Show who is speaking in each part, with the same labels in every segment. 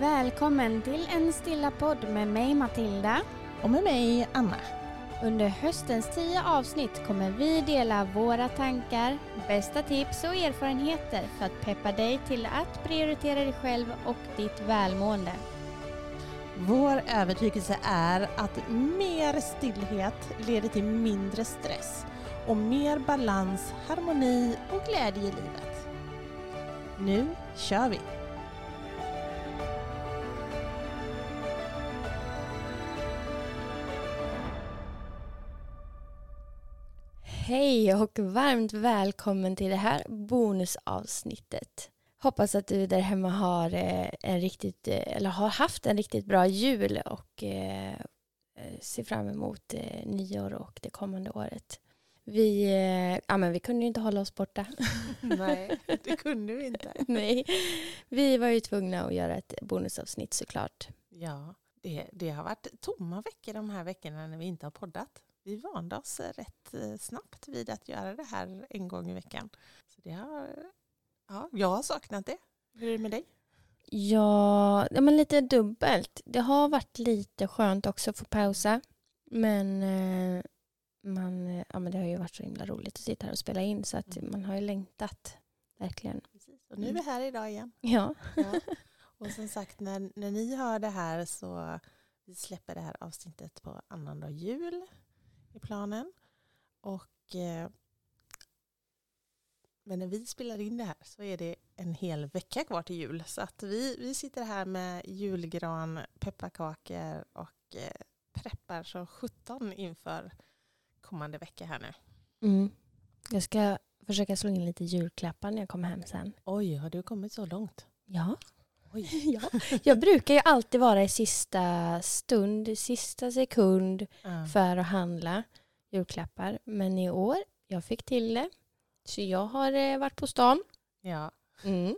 Speaker 1: Välkommen till en stilla podd med mig Matilda.
Speaker 2: Och med mig Anna.
Speaker 1: Under höstens tio avsnitt kommer vi dela våra tankar, bästa tips och erfarenheter för att peppa dig till att prioritera dig själv och ditt välmående.
Speaker 2: Vår övertygelse är att mer stillhet leder till mindre stress och mer balans, harmoni och glädje i livet. Nu kör vi!
Speaker 1: Hej och varmt välkommen till det här bonusavsnittet. Hoppas att du där hemma har, eh, en riktigt, eh, eller har haft en riktigt bra jul och eh, ser fram emot nyår och det kommande året. Vi, ja, men vi kunde ju inte hålla oss borta.
Speaker 2: Nej, det kunde vi inte.
Speaker 1: Nej, vi var ju tvungna att göra ett bonusavsnitt såklart.
Speaker 2: Ja, det, det har varit tomma veckor de här veckorna när vi inte har poddat vi vande oss rätt eh, snabbt vid att göra det här en gång i veckan. Så det har, ja, jag har saknat det. Hur är det med dig?
Speaker 1: Ja, ja men lite dubbelt. Det har varit lite skönt också att få pausa. Men, eh, man, ja, men det har ju varit så himla roligt att sitta här och spela in så att mm. man har ju längtat. Verkligen.
Speaker 2: Precis. Och nu är vi här idag igen.
Speaker 1: Ja.
Speaker 2: ja. Och som sagt, när, när ni hör det här så vi släpper det här avsnittet på annandag jul i planen. Och, eh, men när vi spelar in det här så är det en hel vecka kvar till jul. Så att vi, vi sitter här med julgran, pepparkakor och eh, preppar som 17 inför kommande vecka här nu.
Speaker 1: Mm. Jag ska försöka slå in lite julklappar när jag kommer hem sen.
Speaker 2: Oj, har du kommit så långt?
Speaker 1: Ja. ja. Jag brukar ju alltid vara i sista stund, sista sekund mm. för att handla julklappar. Men i år, jag fick till det. Så jag har eh, varit på stan.
Speaker 2: Ja. Mm.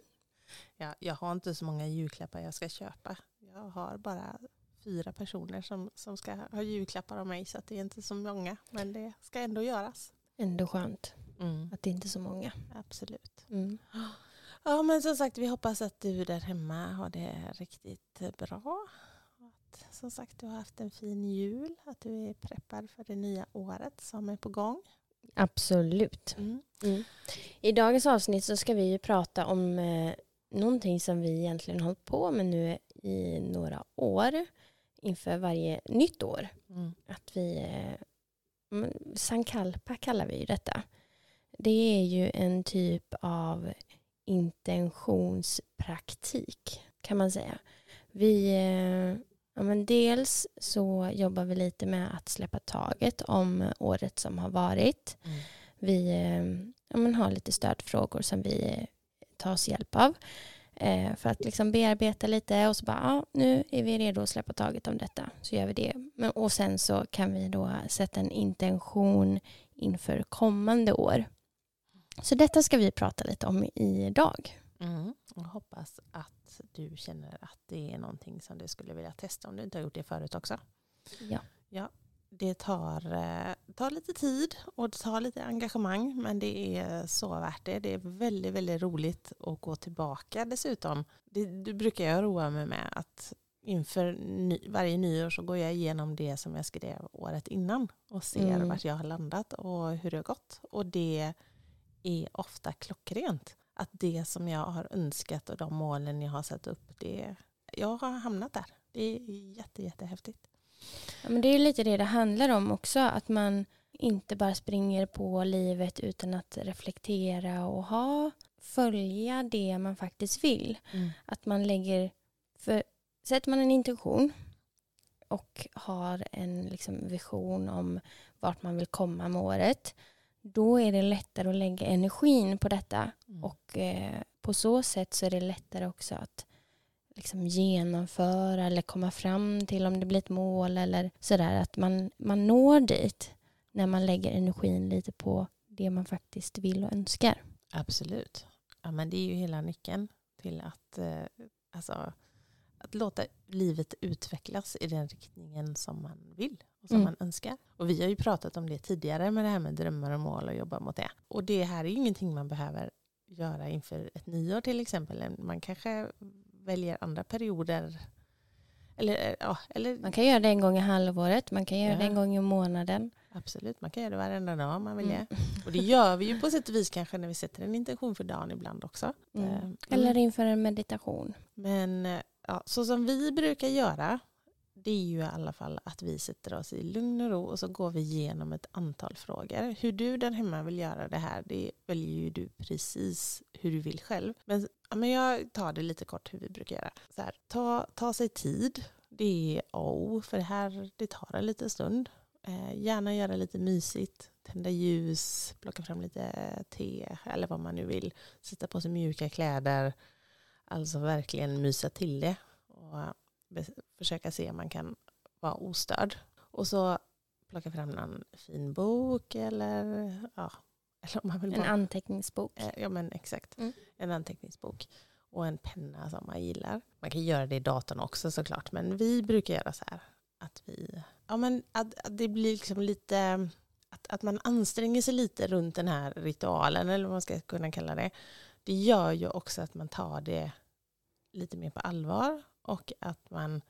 Speaker 2: ja. Jag har inte så många julklappar jag ska köpa. Jag har bara fyra personer som, som ska ha julklappar av mig så det är inte så många. Men det ska ändå göras.
Speaker 1: Ändå skönt mm. att det inte är så många.
Speaker 2: Absolut. Mm. Ja men som sagt vi hoppas att du där hemma har det riktigt bra. Att, som sagt du har haft en fin jul. Att du är preppad för det nya året som är på gång.
Speaker 1: Absolut. Mm. Mm. I dagens avsnitt så ska vi ju prata om eh, någonting som vi egentligen hållit på med nu i några år inför varje nytt år. Mm. Att vi, eh, Sankalpa kallar vi ju detta. Det är ju en typ av intentionspraktik kan man säga. Vi, eh, ja, men dels så jobbar vi lite med att släppa taget om året som har varit. Mm. Vi eh, ja, men har lite stödfrågor som vi tar oss hjälp av eh, för att liksom bearbeta lite och så bara, ja, nu är vi redo att släppa taget om detta, så gör vi det. Men, och sen så kan vi då sätta en intention inför kommande år. Så detta ska vi prata lite om idag.
Speaker 2: Mm. Jag hoppas att du känner att det är någonting som du skulle vilja testa om du inte har gjort det förut också.
Speaker 1: Ja.
Speaker 2: ja det tar, eh, tar lite tid och det tar lite engagemang men det är så värt det. Det är väldigt, väldigt roligt att gå tillbaka dessutom. Det, det brukar jag roa mig med att inför ny, varje nyår så går jag igenom det som jag skrev året innan och ser mm. vart jag har landat och hur det har gått. Och det är ofta klockrent. Att det som jag har önskat och de målen jag har satt upp, det, jag har hamnat där. Det är jätte, jättehäftigt.
Speaker 1: Ja, men det är lite det det handlar om också, att man inte bara springer på livet utan att reflektera och ha, följa det man faktiskt vill. Mm. Att man lägger, för sätter man en intention och har en liksom vision om vart man vill komma med året då är det lättare att lägga energin på detta. Mm. Och eh, på så sätt så är det lättare också att liksom genomföra eller komma fram till om det blir ett mål eller sådär. Att man, man når dit när man lägger energin lite på det man faktiskt vill och önskar.
Speaker 2: Absolut. Ja, men det är ju hela nyckeln till att, eh, alltså, att låta livet utvecklas i den riktningen som man vill och som mm. man önskar. Och vi har ju pratat om det tidigare med det här med drömmar och mål och jobba mot det. Och det här är ju ingenting man behöver göra inför ett nyår till exempel. Man kanske väljer andra perioder. Eller, eh, ja, eller,
Speaker 1: Man kan göra det en gång i halvåret, man kan göra
Speaker 2: Ja.
Speaker 1: det en gång i månaden.
Speaker 2: absolut, man kan göra det varenda dag om man vill
Speaker 1: Mm.
Speaker 2: det. Och det gör vi ju på sätt och vis kanske när vi sätter en intention för dagen ibland också.
Speaker 1: Mm.
Speaker 2: Eh, mm.
Speaker 1: Eller inför en meditation.
Speaker 2: Men eh, ja, så som vi brukar göra det är ju i alla fall att vi sätter oss i lugn och ro och så går vi igenom ett antal frågor. Hur du där hemma vill göra det här det väljer ju du precis hur du vill själv. Men, ja, men jag tar det lite kort hur vi brukar göra. Så här, ta, ta sig tid. Det är A och O, för det här det tar en liten stund. Eh, gärna göra lite mysigt. Tända ljus, plocka fram lite te eller vad man nu vill. Sätta på sig mjuka kläder. Alltså verkligen mysa till det. Och försöka se om man kan vara ostörd. Och så plocka fram någon fin bok eller, ja, eller om man vill
Speaker 1: En
Speaker 2: bara,
Speaker 1: anteckningsbok.
Speaker 2: eh, ja men exakt,
Speaker 1: Mm.
Speaker 2: en anteckningsbok. Och en penna som man gillar. Man kan göra det i datorn också såklart. Men vi brukar göra så här. Att, vi, ja, men att, att det blir liksom lite... Att, att man anstränger sig lite runt den här ritualen. Eller vad man ska kunna kalla det. Det gör ju också att man tar det lite mer på allvar. Och att man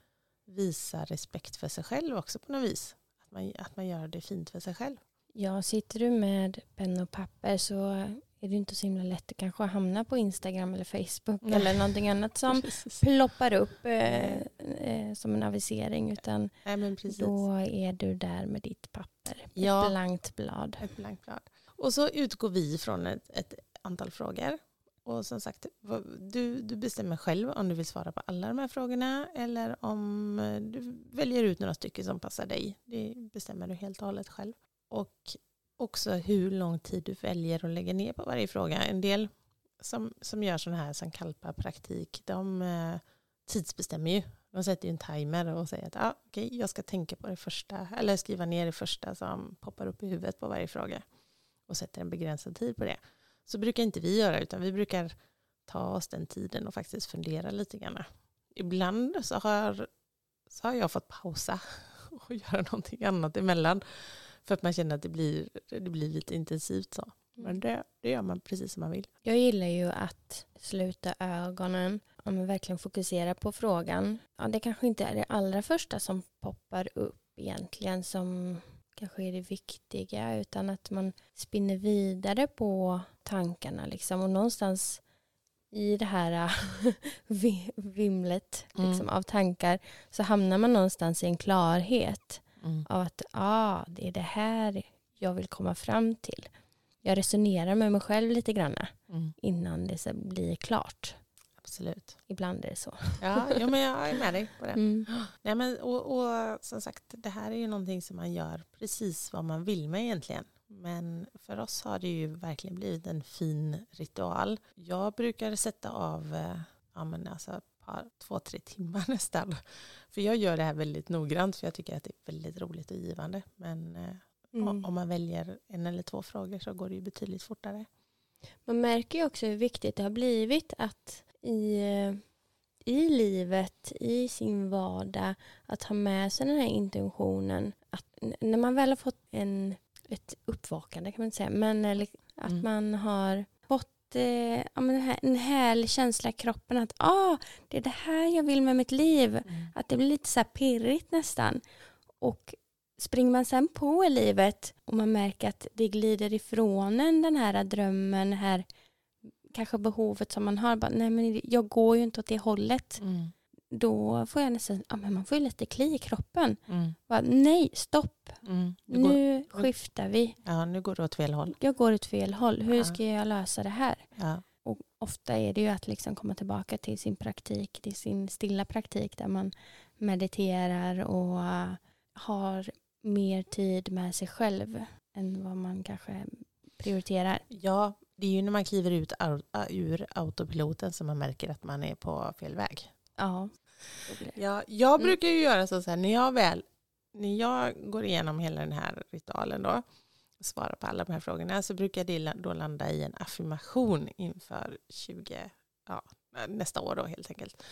Speaker 2: visar respekt för sig själv också på något vis. Att man, att man gör det fint för sig själv.
Speaker 1: Ja, sitter du med penna och papper så är det inte så himla lätt att kanske hamna på Instagram eller Facebook
Speaker 2: Nej.
Speaker 1: eller någonting annat som
Speaker 2: Precis.
Speaker 1: ploppar upp eh, eh, som en avisering utan
Speaker 2: Nej, men precis.
Speaker 1: då är du där med ditt papper.
Speaker 2: Ja.
Speaker 1: Ett blankt blad.
Speaker 2: Ett blankt blad. Och så utgår vi från ett, ett antal frågor. Och som sagt, du, du bestämmer själv om du vill svara på alla de här frågorna eller om eh, du väljer ut några stycken som passar dig. Det bestämmer du helt och hållet själv. Och också hur lång tid du väljer att lägga ner på varje fråga. En del som, som gör sån här som Kalpa-praktik, de eh, tidsbestämmer ju. De sätter ju en timer och säger att ah, okay, jag ska tänka på det första, eller skriva ner det första som poppar upp i huvudet på varje fråga och sätter en begränsad tid på det. Så brukar inte vi göra, utan vi brukar ta oss den tiden och faktiskt fundera lite grann. Ibland så har, så har jag fått pausa och göra någonting annat emellan för att man känner att det blir, det blir lite intensivt så. Men det, det gör man precis som man vill.
Speaker 1: Jag gillar ju att sluta ögonen och men verkligen fokusera på frågan. Ja, det kanske inte är det allra första som poppar upp egentligen som kanske är det viktiga utan att man spinner vidare på tankarna liksom och någonstans i det här vi- vimlet liksom,
Speaker 2: Mm.
Speaker 1: av tankar så hamnar man någonstans i en klarhet
Speaker 2: Mm.
Speaker 1: av att ah, det är det här jag vill komma fram till. Jag resonerar med mig själv lite grann
Speaker 2: Mm.
Speaker 1: innan det så blir klart.
Speaker 2: Absolut.
Speaker 1: Ibland är det så.
Speaker 2: Ja, ja, men jag är med dig på det.
Speaker 1: Mm.
Speaker 2: Nej, men, och, och som sagt, det här är ju någonting som man gör precis vad man vill med egentligen. Men för oss har det ju verkligen blivit en fin ritual. Jag brukar sätta av eh, ja, men alltså par, två, tre timmar nästan. För jag gör det här väldigt noggrant för jag tycker att det är väldigt roligt och givande. Men eh,
Speaker 1: Mm.
Speaker 2: om man väljer en eller två frågor så går det ju betydligt fortare.
Speaker 1: Man märker ju också hur viktigt det har blivit att i, i livet, i sin vardag, att ha med sig den här intentionen. Att när man väl har fått en, ett uppvakande kan man inte säga, men eller, att
Speaker 2: Mm.
Speaker 1: man har fått eh, ja, här, en härlig känsla i kroppen att ah, det är det här jag vill med mitt liv. Att det blir lite så här pirrigt nästan. Och springer man sen på i livet och man märker att det glider ifrån en den här drömmen, här kanske behovet som man har. Bara, Nej men jag går ju inte åt det hållet.
Speaker 2: Mm.
Speaker 1: Då får jag nästan, ja men man får ju lite kli i kroppen.
Speaker 2: Mm.
Speaker 1: Bara, Nej, stopp.
Speaker 2: Mm. Nu, går,
Speaker 1: Nu skiftar vi.
Speaker 2: ja, nu går det åt fel håll.
Speaker 1: Jag går åt fel håll. Hur
Speaker 2: Ja.
Speaker 1: ska jag lösa det här?
Speaker 2: Ja.
Speaker 1: Och ofta är det ju att liksom komma tillbaka till sin praktik, till sin stilla praktik där man mediterar och äh, har mer tid med sig själv än vad man kanske prioriterar.
Speaker 2: Ja, det är ju när man kliver ut au- ur autopiloten som man märker att man är på fel väg.
Speaker 1: Ja.
Speaker 2: jag
Speaker 1: Mm.
Speaker 2: brukar ju göra så, så här, när jag väl, när jag går igenom hela den här ritualen då, och svarar på alla de här frågorna, så brukar det då landa i en affirmation inför 20, ja, nästa år då helt enkelt.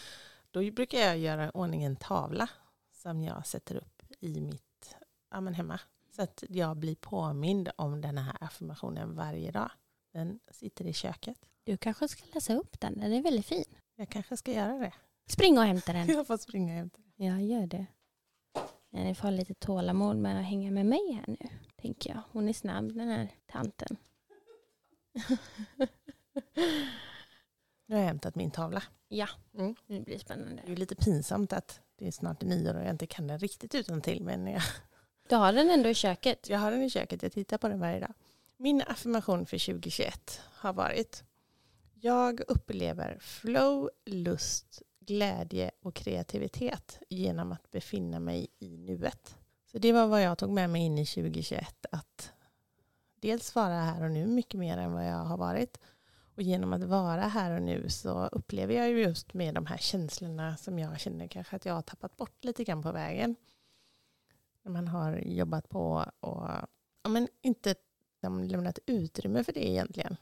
Speaker 2: Då brukar jag göra ordning en tavla som jag sätter upp i mitt, ja men hemma. Så att jag blir påmind om den här affirmationen varje dag. Den sitter i köket.
Speaker 1: Du kanske ska läsa upp den, den är väldigt fin.
Speaker 2: Jag kanske ska göra det.
Speaker 1: Spring och hämta den.
Speaker 2: Jag får springa hem.
Speaker 1: Ja, gör det. Ni får ha lite tålamod med att hänga med mig här nu, tänker jag. Hon är snabb den här tanten.
Speaker 2: Nu har jag hämtat min tavla.
Speaker 1: Ja,
Speaker 2: Mm.
Speaker 1: nu blir det spännande.
Speaker 2: Det är lite pinsamt att det är snart nyår och jag inte kan den riktigt utan till men jag,
Speaker 1: Du har den ändå i köket.
Speaker 2: jag har den i köket, jag tittar på den varje dag. Min affirmation för 2021 har varit Jag upplever flow, lust, glädje och kreativitet genom att befinna mig i nuet. Så det var vad jag tog med mig in i 2021. Att dels vara här och nu mycket mer än vad jag har varit. Och genom att vara här och nu så upplever jag ju just med de här känslorna som jag känner kanske att jag har tappat bort lite grann på vägen. När man har jobbat på och ja, men inte liksom lämnat utrymme för det egentligen.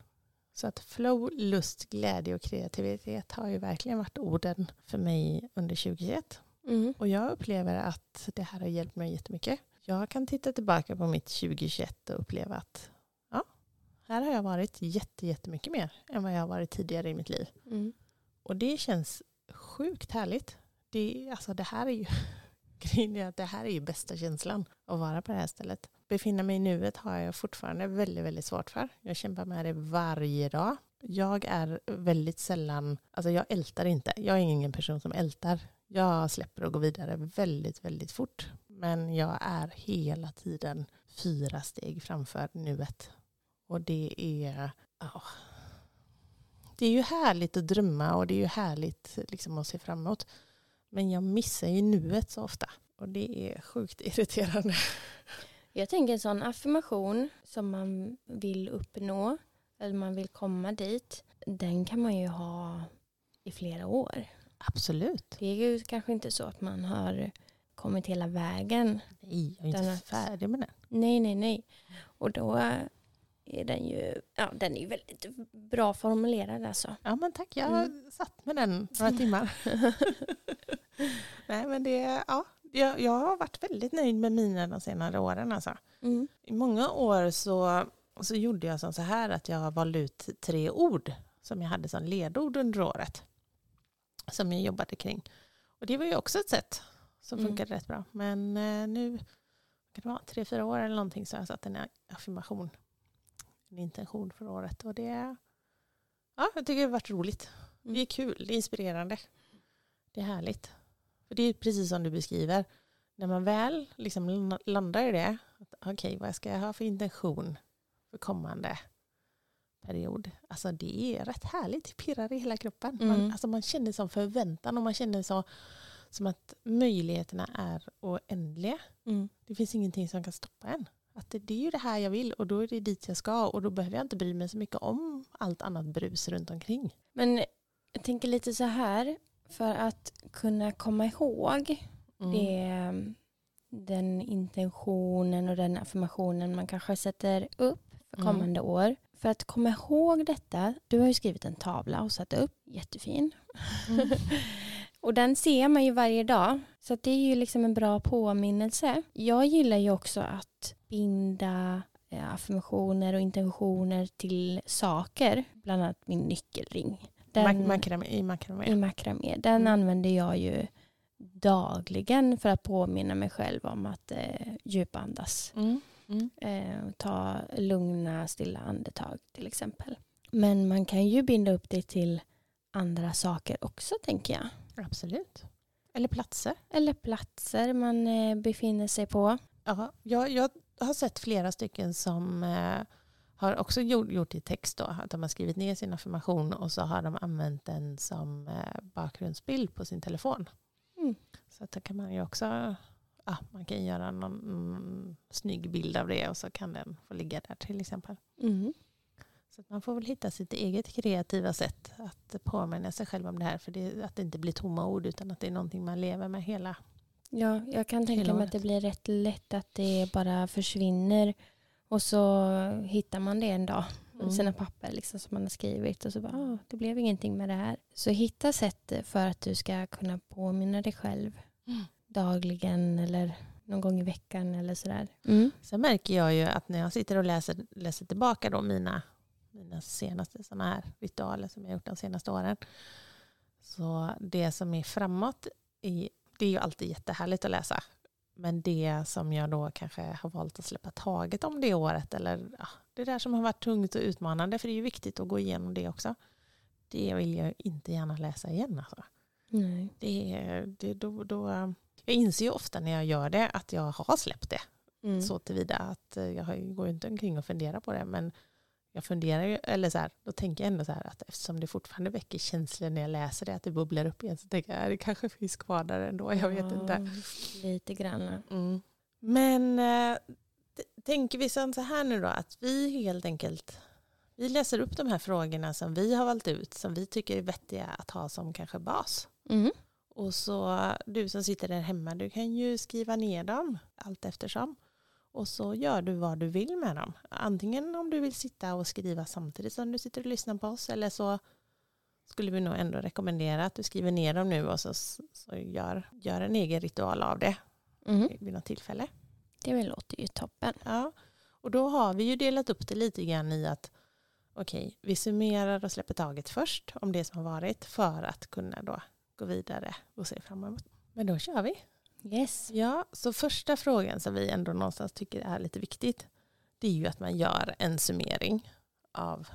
Speaker 2: Så att flow, lust, glädje och kreativitet har ju verkligen varit orden för mig under 2021.
Speaker 1: Mm.
Speaker 2: Och jag upplever att det här har hjälpt mig jättemycket. Jag kan titta tillbaka på mitt 2021 och uppleva att ja, här har jag varit jätte, jättemycket mer än vad jag har varit tidigare i mitt liv.
Speaker 1: Mm.
Speaker 2: Och det känns sjukt härligt. Det, alltså det här är ju grejen är att det här är ju bästa känslan att vara på det här stället. Befinna mig i nuet har jag fortfarande väldigt, väldigt svårt för. Jag kämpar med det varje dag. Jag är väldigt sällan, alltså jag ältar inte. Jag är ingen person som ältar. Jag släpper och går vidare väldigt, väldigt fort. Men jag är hela tiden fyra steg framför nuet. Och det är, ja, det är ju härligt att drömma och det är ju härligt liksom, att se framåt. Men jag missar ju nuet så ofta. Och det är sjukt irriterande.
Speaker 1: Jag tänker en sån affirmation som man vill uppnå eller man vill komma dit. Den kan man ju ha i flera år.
Speaker 2: Absolut.
Speaker 1: Det är ju kanske inte så att man har kommit hela vägen.
Speaker 2: Nej, jag är inte
Speaker 1: är-
Speaker 2: färdig med den.
Speaker 1: Nej, nej, nej. Och då är den ju, ja den är väldigt bra formulerad alltså.
Speaker 2: Ja men tack, jag har satt med den några timmar. Nej men det, ja, jag, jag har varit väldigt nöjd med mina de senare åren alltså.
Speaker 1: Mm.
Speaker 2: I många år så, så gjorde jag som så här att jag valde ut tre ord som jag hade som ledord under året. Som jag jobbade kring. Och det var ju också ett sätt som
Speaker 1: Mm.
Speaker 2: funkade rätt bra. Men eh, nu, kan det vara tre, fyra år eller någonting så har jag satt en affirmation. En intention för året. Och det, ja, jag tycker det har varit roligt.
Speaker 1: Mm.
Speaker 2: Det är kul, det är inspirerande. Det är härligt. För det är precis som du beskriver. När man väl liksom landar i det. att, Okej, vad ska jag ha för intention för kommande period? Alltså det är rätt härligt. Det pirrar i hela kroppen. Man,
Speaker 1: Mm.
Speaker 2: alltså man känner som förväntan och man känner så, som att möjligheterna är oändliga.
Speaker 1: Mm.
Speaker 2: Det finns ingenting som kan stoppa en. Att det, det är ju det här jag vill och då är det dit jag ska och då behöver jag inte bry mig så mycket om allt annat brus runt omkring.
Speaker 1: Men jag tänker lite så här, för att kunna komma ihåg
Speaker 2: Mm.
Speaker 1: det, den intentionen och den affirmationen man kanske sätter upp för
Speaker 2: Mm.
Speaker 1: kommande år. För att komma ihåg detta, du har ju skrivit en tavla och satt upp, jättefin.
Speaker 2: Mm.
Speaker 1: och den ser man ju varje dag, så det är ju liksom en bra påminnelse. Jag gillar ju också att binda eh, affirmationer och intentioner till saker, bland annat min nyckelring. Den-
Speaker 2: Mak- makramé, I makramé.
Speaker 1: i makramé. Den
Speaker 2: Mm.
Speaker 1: använder jag ju dagligen för att påminna mig själv om att eh, djupandas.
Speaker 2: Mm. Mm.
Speaker 1: Eh, ta lugna, stilla andetag till exempel. Men man kan ju binda upp det till andra saker också tänker jag.
Speaker 2: Absolut. Eller platser.
Speaker 1: Eller platser man eh, befinner sig på.
Speaker 2: Ja, jag, jag har sett flera stycken som eh, har också gjort, gjort i text då, att de har skrivit ner sin affirmation och så har de använt den som eh, bakgrundsbild på sin telefon.
Speaker 1: Mm.
Speaker 2: Så att då kan man ju också, ja, man kan göra någon mm, snygg bild av det och så kan den få ligga där till exempel.
Speaker 1: Mm.
Speaker 2: Så man får väl hitta sitt eget kreativa sätt att påminna sig själv om det här. För det, att det inte blir tomma ord utan att det är någonting man lever med hela.
Speaker 1: Ja, jag kan tänka mig
Speaker 2: året.
Speaker 1: att det blir rätt lätt att det bara försvinner och så hittar man det en dag
Speaker 2: Mm.
Speaker 1: i sina papper liksom, som man har skrivit och så bara, ah, det blev ingenting med det här. Så hitta sätt för att du ska kunna påminna dig själv
Speaker 2: Mm.
Speaker 1: dagligen eller någon gång i veckan eller sådär. Mm.
Speaker 2: Sen märker jag ju att när jag sitter och läser, läser tillbaka då mina, mina senaste sådana här ritualer som jag gjort de senaste åren. Så det som är framåt, är, det är ju alltid jättehärligt att läsa. Men det som jag då kanske har valt att släppa taget om det året eller ja, det där som har varit tungt och utmanande, för det är ju viktigt att gå igenom det också. Det vill jag inte gärna läsa igen. Alltså.
Speaker 1: Nej.
Speaker 2: Det, det, då, då, jag inser ju ofta när jag gör det att jag har släppt det.
Speaker 1: Mm.
Speaker 2: Så tillvida att jag går inte omkring och funderar på det. Men jag funderar ju, eller så här, då tänker jag ändå så här att eftersom det fortfarande väcker känslor när jag läser det, att det bubblar upp igen, så tänker jag att det kanske finns kvar där ändå, jag vet
Speaker 1: Ja,
Speaker 2: inte.
Speaker 1: Lite grann.
Speaker 2: Mm. Men äh, tänker vi så här nu då, att vi helt enkelt vi läser upp de här frågorna som vi har valt ut, som vi tycker är vettiga att ha som kanske bas.
Speaker 1: Mm.
Speaker 2: Och så du som sitter där hemma, du kan ju skriva ner dem allt eftersom. Och så gör du vad du vill med dem. Antingen om du vill sitta och skriva samtidigt som du sitter och lyssnar på oss eller så skulle vi nog ändå rekommendera att du skriver ner dem nu och så, så gör, gör en egen ritual av det
Speaker 1: Mm.
Speaker 2: vid något tillfälle.
Speaker 1: Det låter ju toppen.
Speaker 2: Ja, och då har vi ju delat upp det lite grann i att okej, vi summerar och släpper taget först om det som har varit för att kunna då gå vidare och se framåt. Men då kör vi.
Speaker 1: Yes.
Speaker 2: Ja, så första frågan som vi ändå någonstans tycker är lite viktigt det är ju att man gör en summering av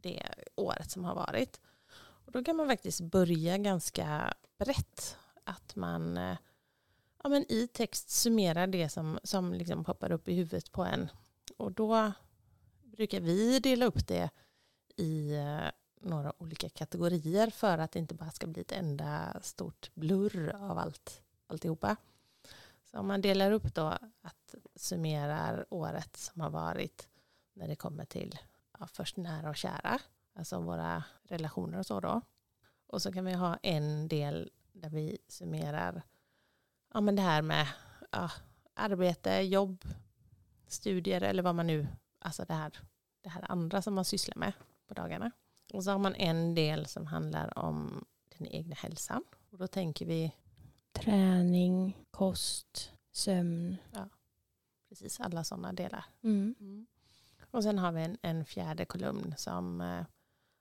Speaker 2: det året som har varit. Och då kan man faktiskt börja ganska brett. Att man eh, ja, men i text summerar det som, som liksom poppar upp i huvudet på en. Och då brukar vi dela upp det i eh, några olika kategorier för att det inte bara ska bli ett enda stort blurr av allt, alltihopa. Så om man delar upp då att summerar året som har varit när det kommer till ja, först nära och kära, alltså våra relationer och så då. Och så kan vi ha en del där vi summerar ja, men det här med ja, arbete, jobb, studier eller vad man nu, alltså det här, det här andra som man sysslar med på dagarna. Och så har man en del som handlar om den egna hälsan. Och då tänker vi
Speaker 1: Träning, kost, sömn.
Speaker 2: precis alla sådana delar.
Speaker 1: Mm.
Speaker 2: Och sen har vi en, en fjärde kolumn som eh,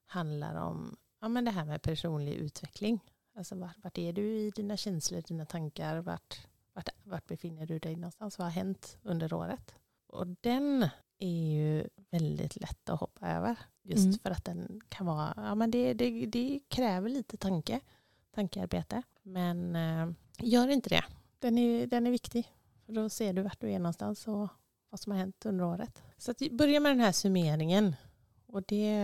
Speaker 2: handlar om ja, men det här med personlig utveckling. Alltså vart, vart är du i dina känslor, dina tankar? Vart, vart, vart befinner du dig någonstans? Vad har hänt under året? Och den är ju väldigt lätt att hoppa över. Just
Speaker 1: Mm.
Speaker 2: för att den kan vara, ja men det, det, det kräver lite tanke, tankearbete. Men eh, gör inte det. Den är, den är viktig. För då ser du vart du är någonstans och vad som har hänt under året. Så att börja med den här summeringen. Och det,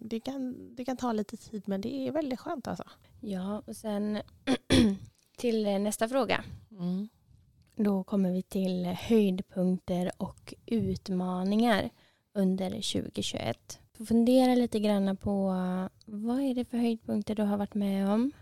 Speaker 2: det, kan, det kan ta lite tid men det är väldigt skönt alltså.
Speaker 1: Ja, och sen till nästa fråga.
Speaker 2: Mm.
Speaker 1: Då kommer vi till höjdpunkter och utmaningar under 2021. Får fundera lite grann på vad är det för höjdpunkter du har varit med om?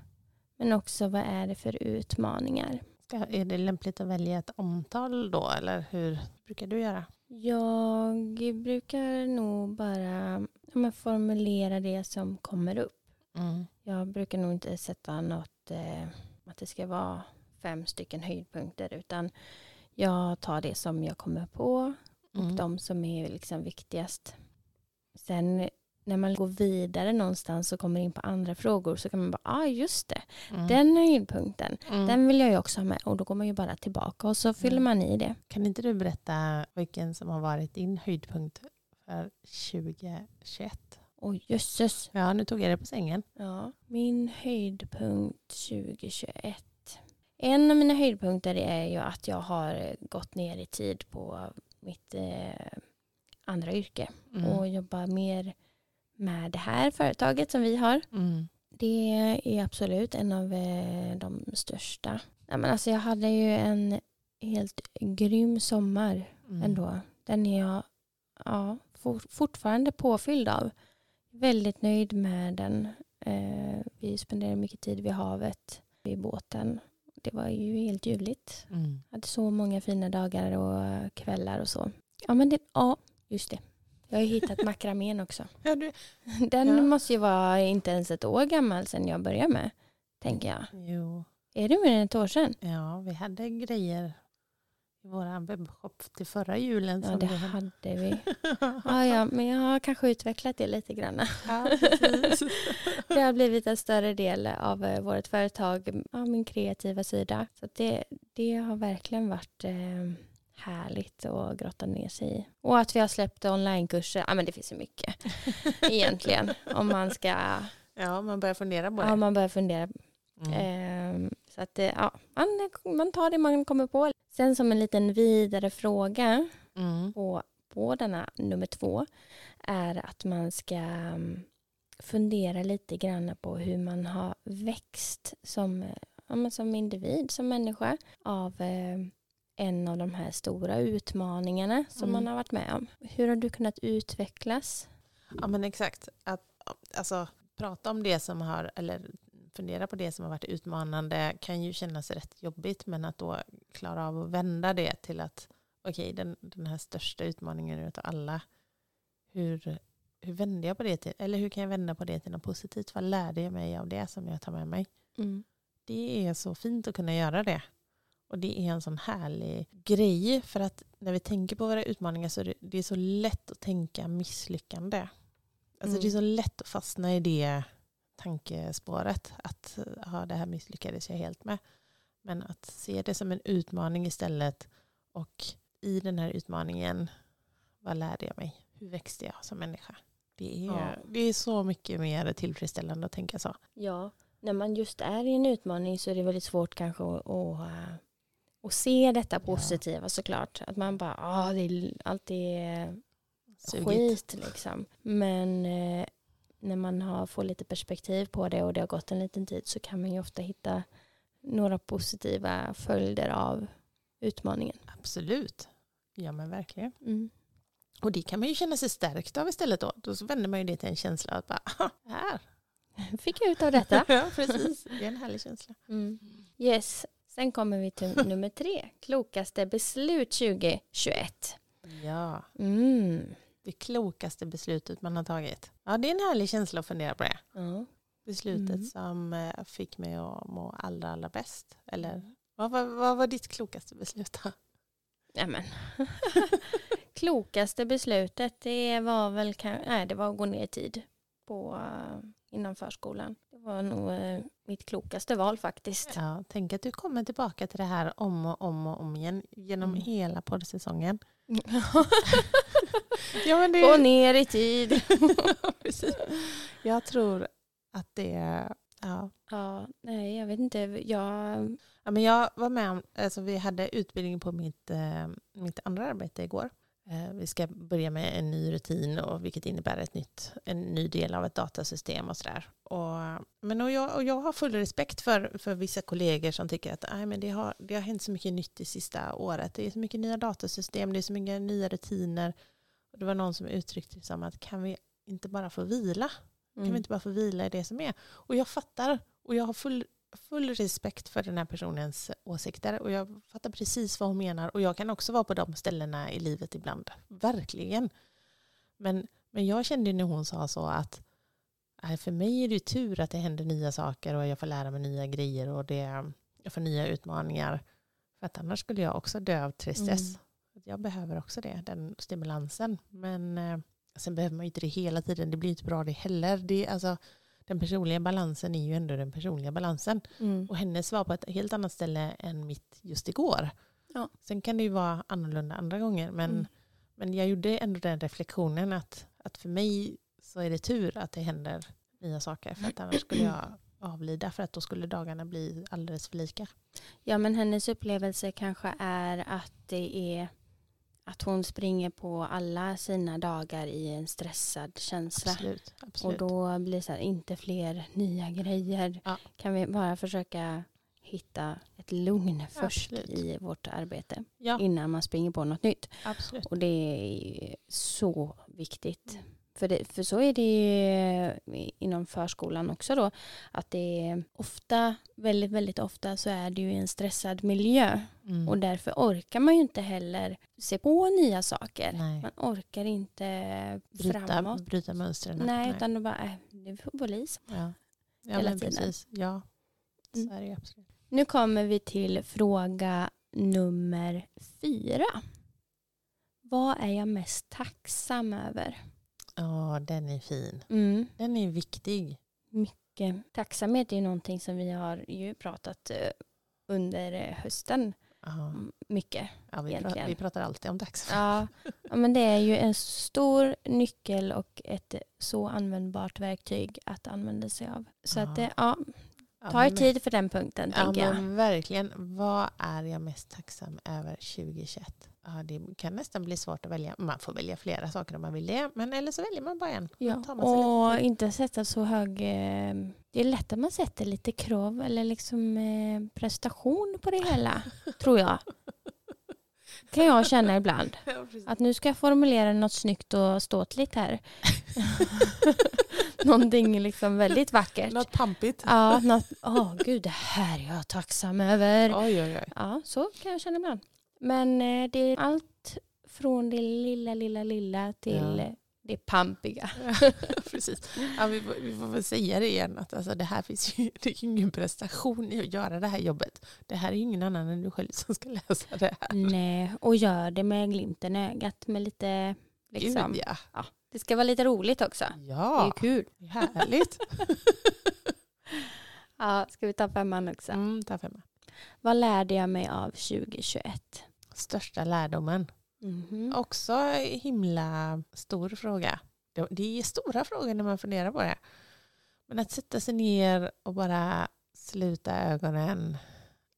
Speaker 1: Men också vad är det för utmaningar?
Speaker 2: Ska, är det lämpligt att välja ett omtal då eller hur brukar du göra?
Speaker 1: Jag brukar nog bara ja, formulera det som kommer upp.
Speaker 2: Mm.
Speaker 1: Jag brukar nog inte sätta något eh, att det ska vara fem stycken höjdpunkter utan jag tar det som jag kommer på och
Speaker 2: Mm.
Speaker 1: de som är liksom viktigast. Sen när man går vidare någonstans och kommer in på andra frågor så kan man bara, ja ah, just det,
Speaker 2: Mm.
Speaker 1: den höjdpunkten,
Speaker 2: Mm.
Speaker 1: den vill jag ju också ha med och då går man ju bara tillbaka och så fyller
Speaker 2: Mm.
Speaker 1: man i det.
Speaker 2: Kan inte du berätta vilken som har varit din höjdpunkt för 2021?
Speaker 1: Oj jösses.
Speaker 2: Ja, nu tog jag det på sängen.
Speaker 1: Ja, min höjdpunkt 2021. En av mina höjdpunkter är ju att jag har gått ner i tid på mitt eh, andra yrke
Speaker 2: Mm.
Speaker 1: och jobbar mer med det här företaget som vi har.
Speaker 2: Mm.
Speaker 1: Det är absolut en av eh, de största. Ja, men alltså jag hade ju en helt grym sommar
Speaker 2: Mm.
Speaker 1: ändå. Den är jag ja, for, fortfarande påfylld av. Väldigt nöjd med den. Eh, vi spenderade mycket tid vid havet, vid båten. Det var ju helt ljuvligt.
Speaker 2: Mm.
Speaker 1: hade så många fina dagar och kvällar och så. Ja, men det, ja just det. Jag har ju hittat makramén också.
Speaker 2: Ja, du,
Speaker 1: Den
Speaker 2: Ja.
Speaker 1: måste ju vara inte ens ett år gammal sedan jag började med, tänker jag.
Speaker 2: jo,
Speaker 1: Är det mer än ett år sedan?
Speaker 2: ja, vi hade grejer i vår webbshop till förra julen.
Speaker 1: Ja, det
Speaker 2: vi-
Speaker 1: hade vi. Ja, ja, men jag har kanske utvecklat det lite grann.
Speaker 2: Ja.
Speaker 1: Det har blivit en större del av eh, vårt företag, av min kreativa sida. Så det, det har verkligen varit eh, härligt att grotta ner sig i. Och att vi har släppt onlinekurser, ja men det finns ju mycket egentligen. Om man ska,
Speaker 2: ja, man börjar fundera på det.
Speaker 1: ja man börjar fundera.
Speaker 2: Mm.
Speaker 1: Eh, så att eh, ja, man, man tar det man kommer på. Sen som en liten vidare fråga
Speaker 2: Mm.
Speaker 1: på, på denna nummer två är att man ska mm, fundera lite grann på hur man har växt som, eh, ja, som individ, som människa av eh, en av de här stora utmaningarna som
Speaker 2: Mm.
Speaker 1: man har varit med om. Hur har du kunnat utvecklas?
Speaker 2: Ja men exakt. Att, alltså, prata om det som har, eller fundera på det som har varit utmanande kan ju kännas rätt jobbigt men att då klara av att vända det till att okej den, den här största utmaningen utav alla hur, hur vänder jag på det till, eller hur kan jag vända på det till något positivt? Vad lärde jag mig av det som jag tar med mig? Det är så fint att kunna göra det. Och det är en sån härlig grej för att när vi tänker på våra utmaningar så är det, det är så lätt att tänka misslyckande. Alltså
Speaker 1: Mm.
Speaker 2: Det är så lätt att fastna i det tankespåret. Att ja, det här misslyckades jag helt med. Men att se det som en utmaning istället och i den här utmaningen, vad lärde jag mig? Hur växte jag som människa? Det är,
Speaker 1: Ja.
Speaker 2: det är så mycket mer tillfredsställande att tänka så.
Speaker 1: Ja, när man just är i en utmaning så är det väldigt svårt kanske att, att, att se detta positiva såklart. Att man bara, ah, det är alltid
Speaker 2: Sugigt.
Speaker 1: skit liksom. Men eh, när man har, får lite perspektiv på det och det har gått en liten tid så kan man ju ofta hitta några positiva följder av utmaningen.
Speaker 2: Absolut. Ja men verkligen.
Speaker 1: Mm.
Speaker 2: Och det kan man ju känna sig stärkt av istället då. Då så vänder man ju det till en känsla att bara, "Ah, här.
Speaker 1: Fick jag ut av detta.
Speaker 2: ja precis. Det är en härlig känsla.
Speaker 1: Mm. Yes, sen kommer vi till nummer tre. Klokaste beslut 2021.
Speaker 2: Ja,
Speaker 1: Mm.
Speaker 2: det klokaste beslutet man har tagit. Ja det är en härlig känsla att fundera på det.
Speaker 1: Ja.
Speaker 2: Beslutet
Speaker 1: Mm.
Speaker 2: som eh, fick mig att må allra allra bäst. Eller vad, var- vad var ditt klokaste beslut då?
Speaker 1: Nämen. Klokaste beslutet det var väl nej, det var att gå ner i tid på, uh, inom förskolan. Det var nog eh, mitt klokaste val faktiskt.
Speaker 2: Ja, tänk att du kommer tillbaka till det här om och om och om igen genom
Speaker 1: Mm.
Speaker 2: hela poddsäsongen. Ja, det,
Speaker 1: Gå ner i tid.
Speaker 2: Jag tror att det... Ja.
Speaker 1: ja, nej, jag vet inte. Jag,
Speaker 2: Ja, men jag var med om, alltså vi hade utbildning på mitt, eh, mitt andra arbete igår. Eh, vi ska börja med en ny rutin och vilket innebär ett nytt, en ny del av ett datasystem och sådär. Och, men och jag, och jag har full respekt för, för vissa kollegor som tycker att men det, har, det har hänt så mycket nytt det sista året. Det är så mycket nya datasystem, det är så mycket nya rutiner. Det var någon som uttryckte det som att kan vi inte bara få vila? Kan
Speaker 1: mm.
Speaker 2: vi inte bara få vila i det som är? Och jag fattar och jag har full, full respekt för den här personens åsikter och jag fattar precis vad hon menar och jag kan också vara på de ställena i livet ibland. Verkligen. Men, men jag kände när hon sa så att för mig är det tur att det händer nya saker och jag får lära mig nya grejer och det, jag får nya utmaningar. För att annars skulle jag också dö av tristess.
Speaker 1: Mm.
Speaker 2: Jag behöver också det, den stimulansen. Men eh, sen behöver man ju inte det hela tiden. Det blir inte bra det heller. Det, alltså, den personliga balansen är ju ändå den personliga balansen.
Speaker 1: Mm.
Speaker 2: Och hennes var på ett helt annat ställe än mitt just igår.
Speaker 1: Ja.
Speaker 2: Sen kan det ju vara annorlunda andra gånger. Men,
Speaker 1: Mm.
Speaker 2: men jag gjorde ändå den reflektionen att, att för mig så är det tur att det händer nya saker. För att annars skulle jag avlida för att då skulle dagarna bli alldeles för lika.
Speaker 1: Ja, men hennes upplevelse kanske är att det är att hon springer på alla sina dagar i en stressad känsla.
Speaker 2: Absolut.
Speaker 1: Och
Speaker 2: absolut.
Speaker 1: då blir det så här, inte fler nya grejer.
Speaker 2: Ja.
Speaker 1: Kan vi bara försöka hitta ett lugn först
Speaker 2: Absolut.
Speaker 1: i vårt arbete
Speaker 2: ja,
Speaker 1: innan man springer på något nytt.
Speaker 2: absolut.
Speaker 1: Och det är så viktigt. För, det, för så är det ju inom förskolan också då. Att det är ofta, väldigt, väldigt ofta så är det ju en stressad miljö.
Speaker 2: Mm.
Speaker 1: Och därför orkar man ju inte heller se på nya saker.
Speaker 2: Nej.
Speaker 1: Man orkar inte
Speaker 2: Bryta,
Speaker 1: framåt.
Speaker 2: bryta mönstren.
Speaker 1: Nej, utan då bara, äh, det får så.
Speaker 2: Ja, ja
Speaker 1: hela
Speaker 2: men
Speaker 1: tiden.
Speaker 2: precis. Ja, så
Speaker 1: Mm.
Speaker 2: är det absolut.
Speaker 1: Nu kommer vi till fråga nummer fyra. Vad är jag mest tacksam över?
Speaker 2: Ja, den är fin.
Speaker 1: Mm.
Speaker 2: Den är viktig.
Speaker 1: Mycket. Tacksamhet är ju någonting som vi har ju pratat eh, under eh, hösten m- mycket.
Speaker 2: ja, vi,
Speaker 1: Egentligen.
Speaker 2: vi pratar alltid om tacksamhet.
Speaker 1: Ja, ja, men det är ju en stor nyckel och ett så användbart verktyg att använda sig av. Så
Speaker 2: Ja.
Speaker 1: att det, ja,
Speaker 2: Ja,
Speaker 1: ta er tid för den punkten
Speaker 2: Ja,
Speaker 1: tänker jag.
Speaker 2: men verkligen. Vad är jag mest tacksam över 2021? Ja, det kan nästan bli svårt att välja. Man får välja flera saker om man vill det. Men eller så väljer man bara en.
Speaker 1: Ja,
Speaker 2: sig lite
Speaker 1: och
Speaker 2: tid.
Speaker 1: inte sätta så hög... Eh, det är lätt att man sätter lite krav eller liksom eh, prestation på det hela, tror jag. kan jag känna ibland. Att nu ska jag formulera något snyggt och ståtligt här. Någonting liksom väldigt vackert.
Speaker 2: Något pampigt.
Speaker 1: Ja, något, åh gud, det här är jag tacksam över.
Speaker 2: Oj, oj, oj.
Speaker 1: Ja, så kan jag känna ibland. Men eh, det är allt från det lilla, lilla, lilla till
Speaker 2: Ja.
Speaker 1: det pampiga.
Speaker 2: Precis. Ja, vi, får, vi får väl säga det igen. Att alltså, det här finns ju, det är ingen prestation i att göra det här jobbet. Det här är ju ingen annan än du själv som ska läsa det här.
Speaker 1: Nej, och gör det med glimten i ögat. Med lite, liksom.
Speaker 2: Gud, ja.
Speaker 1: Det ska vara lite roligt också. Det är
Speaker 2: ja,
Speaker 1: kul.
Speaker 2: det är härligt.
Speaker 1: Ja, ska vi ta femman också?
Speaker 2: Mm, ta femma.
Speaker 1: Vad lärde jag mig av 2021?
Speaker 2: Största lärdomen.
Speaker 1: Mhm.
Speaker 2: Också himla stor fråga. Det är stora frågor när man funderar på det. Men att sätta sig ner och bara sluta ögonen,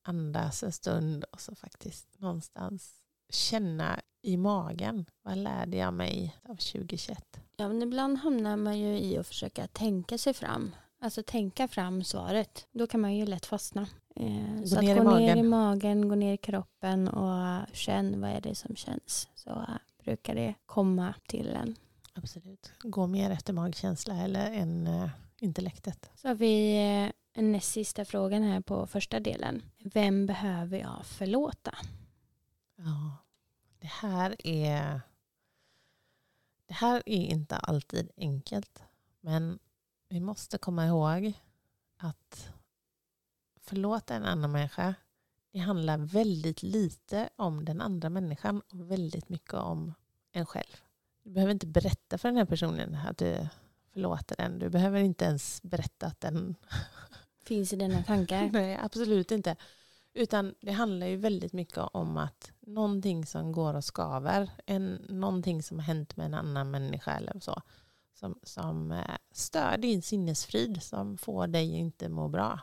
Speaker 2: andas en stund och så faktiskt någonstans känna i magen. Vad lärde jag mig av 2021?
Speaker 1: Ja, men ibland hamnar man ju i att försöka tänka sig fram. Alltså tänka fram svaret. Då kan man ju lätt fastna. Eh,
Speaker 2: Gå
Speaker 1: så
Speaker 2: ner
Speaker 1: att gå ner i magen, gå ner i kroppen och känn vad är det som känns. Så eh, brukar det komma till en.
Speaker 2: Absolut. Gå mer efter magkänsla eller än uh, intellektet.
Speaker 1: Så har vi eh, näst sista frågan här på första delen. Vem behöver jag förlåta?
Speaker 2: Ja, det här är det här är inte alltid enkelt. Men vi måste komma ihåg att förlåta en annan människa det handlar väldigt lite om den andra människan och väldigt mycket om en själv. Du behöver inte berätta för den här personen att du förlåter den. Du behöver inte ens berätta att den
Speaker 1: Finns i dina tankar?
Speaker 2: Nej, absolut inte. Utan det handlar ju väldigt mycket om att någonting som går och skaver, en, någonting som har hänt med en annan människa eller så, som, som eh, stör din sinnesfrid, som får dig inte må bra.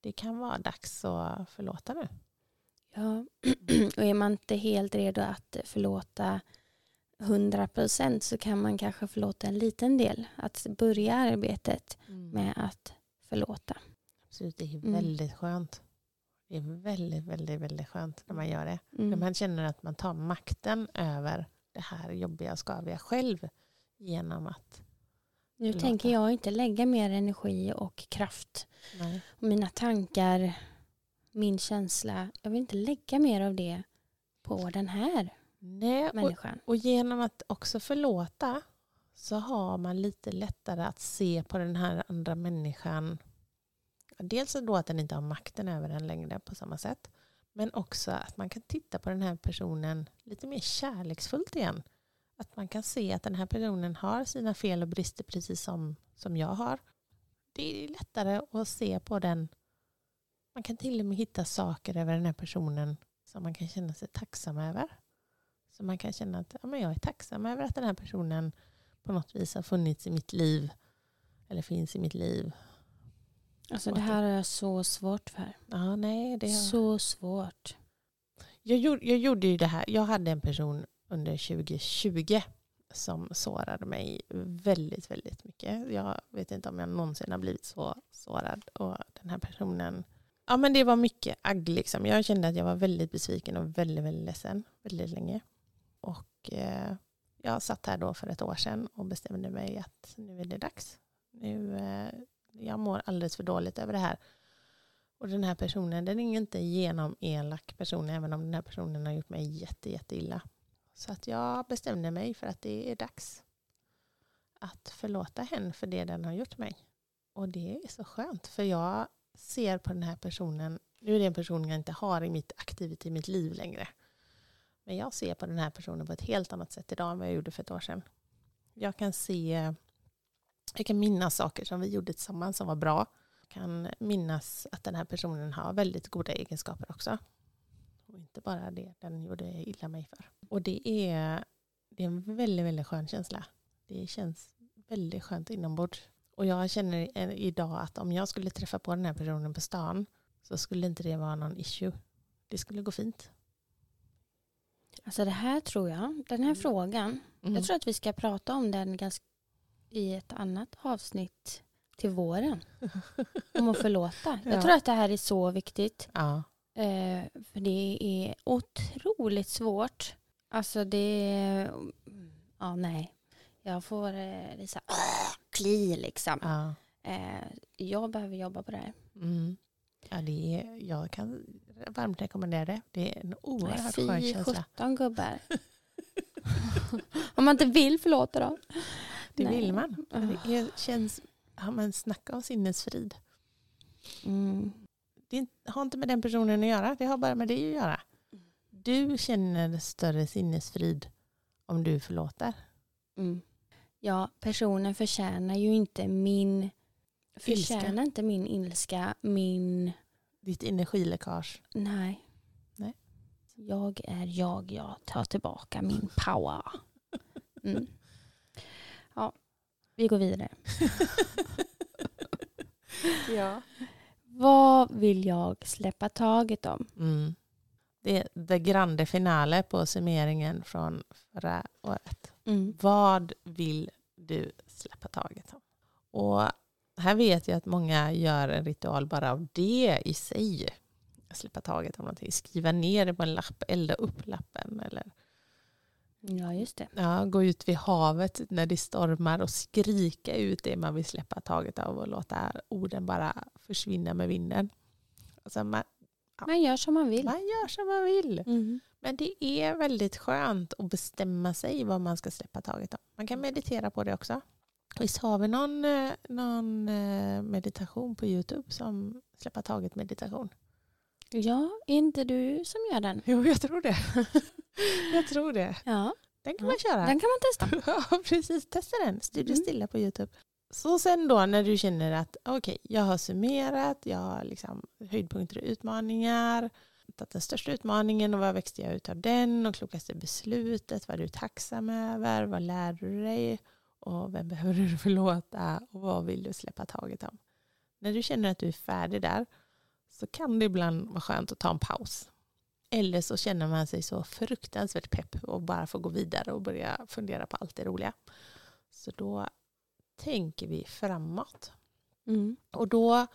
Speaker 2: Det kan vara dags att förlåta nu.
Speaker 1: Ja, och är man inte helt redo att förlåta 100% så kan man kanske förlåta en liten del. Att börja arbetet med att förlåta.
Speaker 2: Absolut, det är
Speaker 1: Mm.
Speaker 2: väldigt skönt. Det är väldigt, väldigt, väldigt skönt när man gör det. När
Speaker 1: Mm.
Speaker 2: man känner att man tar makten över det här jobbiga och skaviga själv genom att
Speaker 1: Nu
Speaker 2: förlåta.
Speaker 1: tänker jag inte lägga mer energi och kraft.
Speaker 2: nej,
Speaker 1: Och mina tankar, min känsla. Jag vill inte lägga mer av det på den här
Speaker 2: nej och,
Speaker 1: människan.
Speaker 2: och genom att också förlåta så har man lite lättare att se på den här andra människan. Dels då att den inte har makten över en längre på samma sätt. Men också att man kan titta på den här personen lite mer kärleksfullt igen. Att man kan se att den här personen har sina fel och brister precis som, som jag har. Det är lättare att se på den. Man kan till och med hitta saker över den här personen som man kan känna sig tacksam över. Så man kan känna att ja, men jag är tacksam över att den här personen på något vis har funnits i mitt liv. Eller finns i mitt liv.
Speaker 1: Alltså det här är så svårt för.
Speaker 2: Ja, nej, det har...
Speaker 1: Så svårt.
Speaker 2: jag, gjorde, jag gjorde ju det här. Jag hade en person under 2020 som sårade mig väldigt, väldigt mycket. Jag vet inte om jag någonsin har blivit så sårad. Och den här personen, ja men det var mycket agg liksom. Jag kände att jag var väldigt besviken och väldigt, väldigt ledsen väldigt länge. Och eh, jag satt här då för ett år sedan och bestämde mig att nu är det dags. Nu, eh, jag mår alldeles för dåligt över det här. Och den här personen, den är inte genom elak person, även om den här personen har gjort mig jätte, jätte illa. Så att jag bestämde mig för att det är dags att förlåta henne för det den har gjort mig. Och det är så skönt, för jag ser på den här personen Nu är det en person jag inte har i mitt aktivitet i mitt liv längre. Men jag ser på den här personen på ett helt annat sätt idag än vad jag gjorde för ett år sedan. Jag kan se, jag kan minnas saker som vi gjorde tillsammans som var bra. Jag kan minnas att den här personen har väldigt goda egenskaper också. Och inte bara det den gjorde illa mig för. Och det är, det är en väldigt, väldigt skön känsla. Det känns väldigt skönt inombords. Och jag känner idag att om jag skulle träffa på den här personen på stan så skulle inte det vara någon issue. Det skulle gå fint.
Speaker 1: Alltså det här tror jag, den här mm. frågan, mm. jag tror att vi ska prata om den ganska, i ett annat avsnitt till våren. om att förlåta. Jag ja. tror att det här är så viktigt.
Speaker 2: Ja.
Speaker 1: Eh, för det är otroligt svårt. Alltså det... Ja, nej. Jag får eh, det så här, kli liksom.
Speaker 2: Ja.
Speaker 1: Eh, jag behöver jobba på det här.
Speaker 2: Mm. Ja, det är, jag kan varmt rekommendera det. Det är en oerhört skön känsla. Fy
Speaker 1: sjutton gubbar. Om man inte vill förlåta då.
Speaker 2: Det Nej. vill man. Det känns, ja, men snacka om sinnesfrid.
Speaker 1: Mm.
Speaker 2: Det har inte med den personen att göra. Det har bara med det att göra. Du känner större sinnesfrid om du förlåter.
Speaker 1: Mm. Ja, personen förtjänar ju inte min förtjänar ilska. inte min ilska, min...
Speaker 2: Ditt energiläckage?
Speaker 1: Nej.
Speaker 2: Nej.
Speaker 1: Jag är jag, jag tar tillbaka min power. Mm. Ja, vi går vidare.
Speaker 2: ja.
Speaker 1: Vad vill jag släppa taget om?
Speaker 2: Mm. Det är det grande finale på summeringen från förra året.
Speaker 1: Mm.
Speaker 2: Vad vill du släppa taget om? Och här vet jag att många gör en ritual bara av det i sig. Släppa taget om någonting. Skriva ner det på en lapp, elda upp lappen. Eller
Speaker 1: ja, just det.
Speaker 2: Ja, gå ut vid havet när det stormar och skrika ut det man vill släppa taget av och låta orden bara försvinna med vinden. Alltså man,
Speaker 1: ja. man gör som man vill.
Speaker 2: Man gör som man vill.
Speaker 1: Mm.
Speaker 2: Men det är väldigt skönt att bestämma sig vad man ska släppa taget om. Man kan meditera på det också. Visst har vi någon, eh, någon eh, meditation på Youtube som släppa taget meditation?
Speaker 1: Ja, är inte du som gör den?
Speaker 2: Jo, jag tror det. jag tror det.
Speaker 1: Ja.
Speaker 2: Den kan ja. man köra.
Speaker 1: Den kan man testa.
Speaker 2: ja, precis. Testa den. Studio mm. stilla på Youtube. Så sen då när du känner att okej, okay, jag har summerat, jag har liksom höjdpunkter och utmaningar, tagit den största utmaningen och vad växte jag ut av den och klokaste beslutet, vad är du tacksam över, vad lärde du dig och vem behöver du förlåta och vad vill du släppa taget om? När du känner att du är färdig där så kan det ibland vara skönt att ta en paus. Eller så känner man sig så fruktansvärt pepp och bara får gå vidare och börja fundera på allt det roliga. Så då tänker vi framåt.
Speaker 1: Mm.
Speaker 2: Och då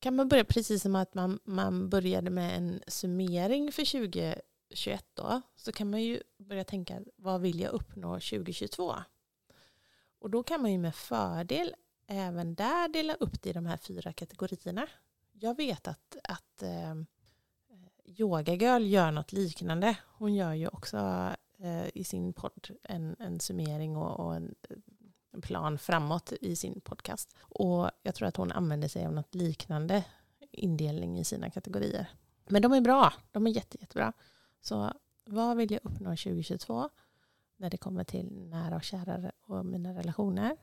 Speaker 2: kan man börja precis som att man, man började med en summering för 2021 då, så kan man ju börja tänka vad vill jag uppnå 2022? Och då kan man ju med fördel även där dela upp det i de här fyra kategorierna. Jag vet att, att eh, Yoga Girl gör något liknande. Hon gör ju också eh, i sin podd en, en summering och, och en, en, plan framåt i sin podcast. Och jag tror att hon använder sig av något liknande indelning i sina kategorier. Men de är bra. De är jätte, jättebra. Så vad vill jag uppnå 2022? när det kommer till nära och kära och mina relationer.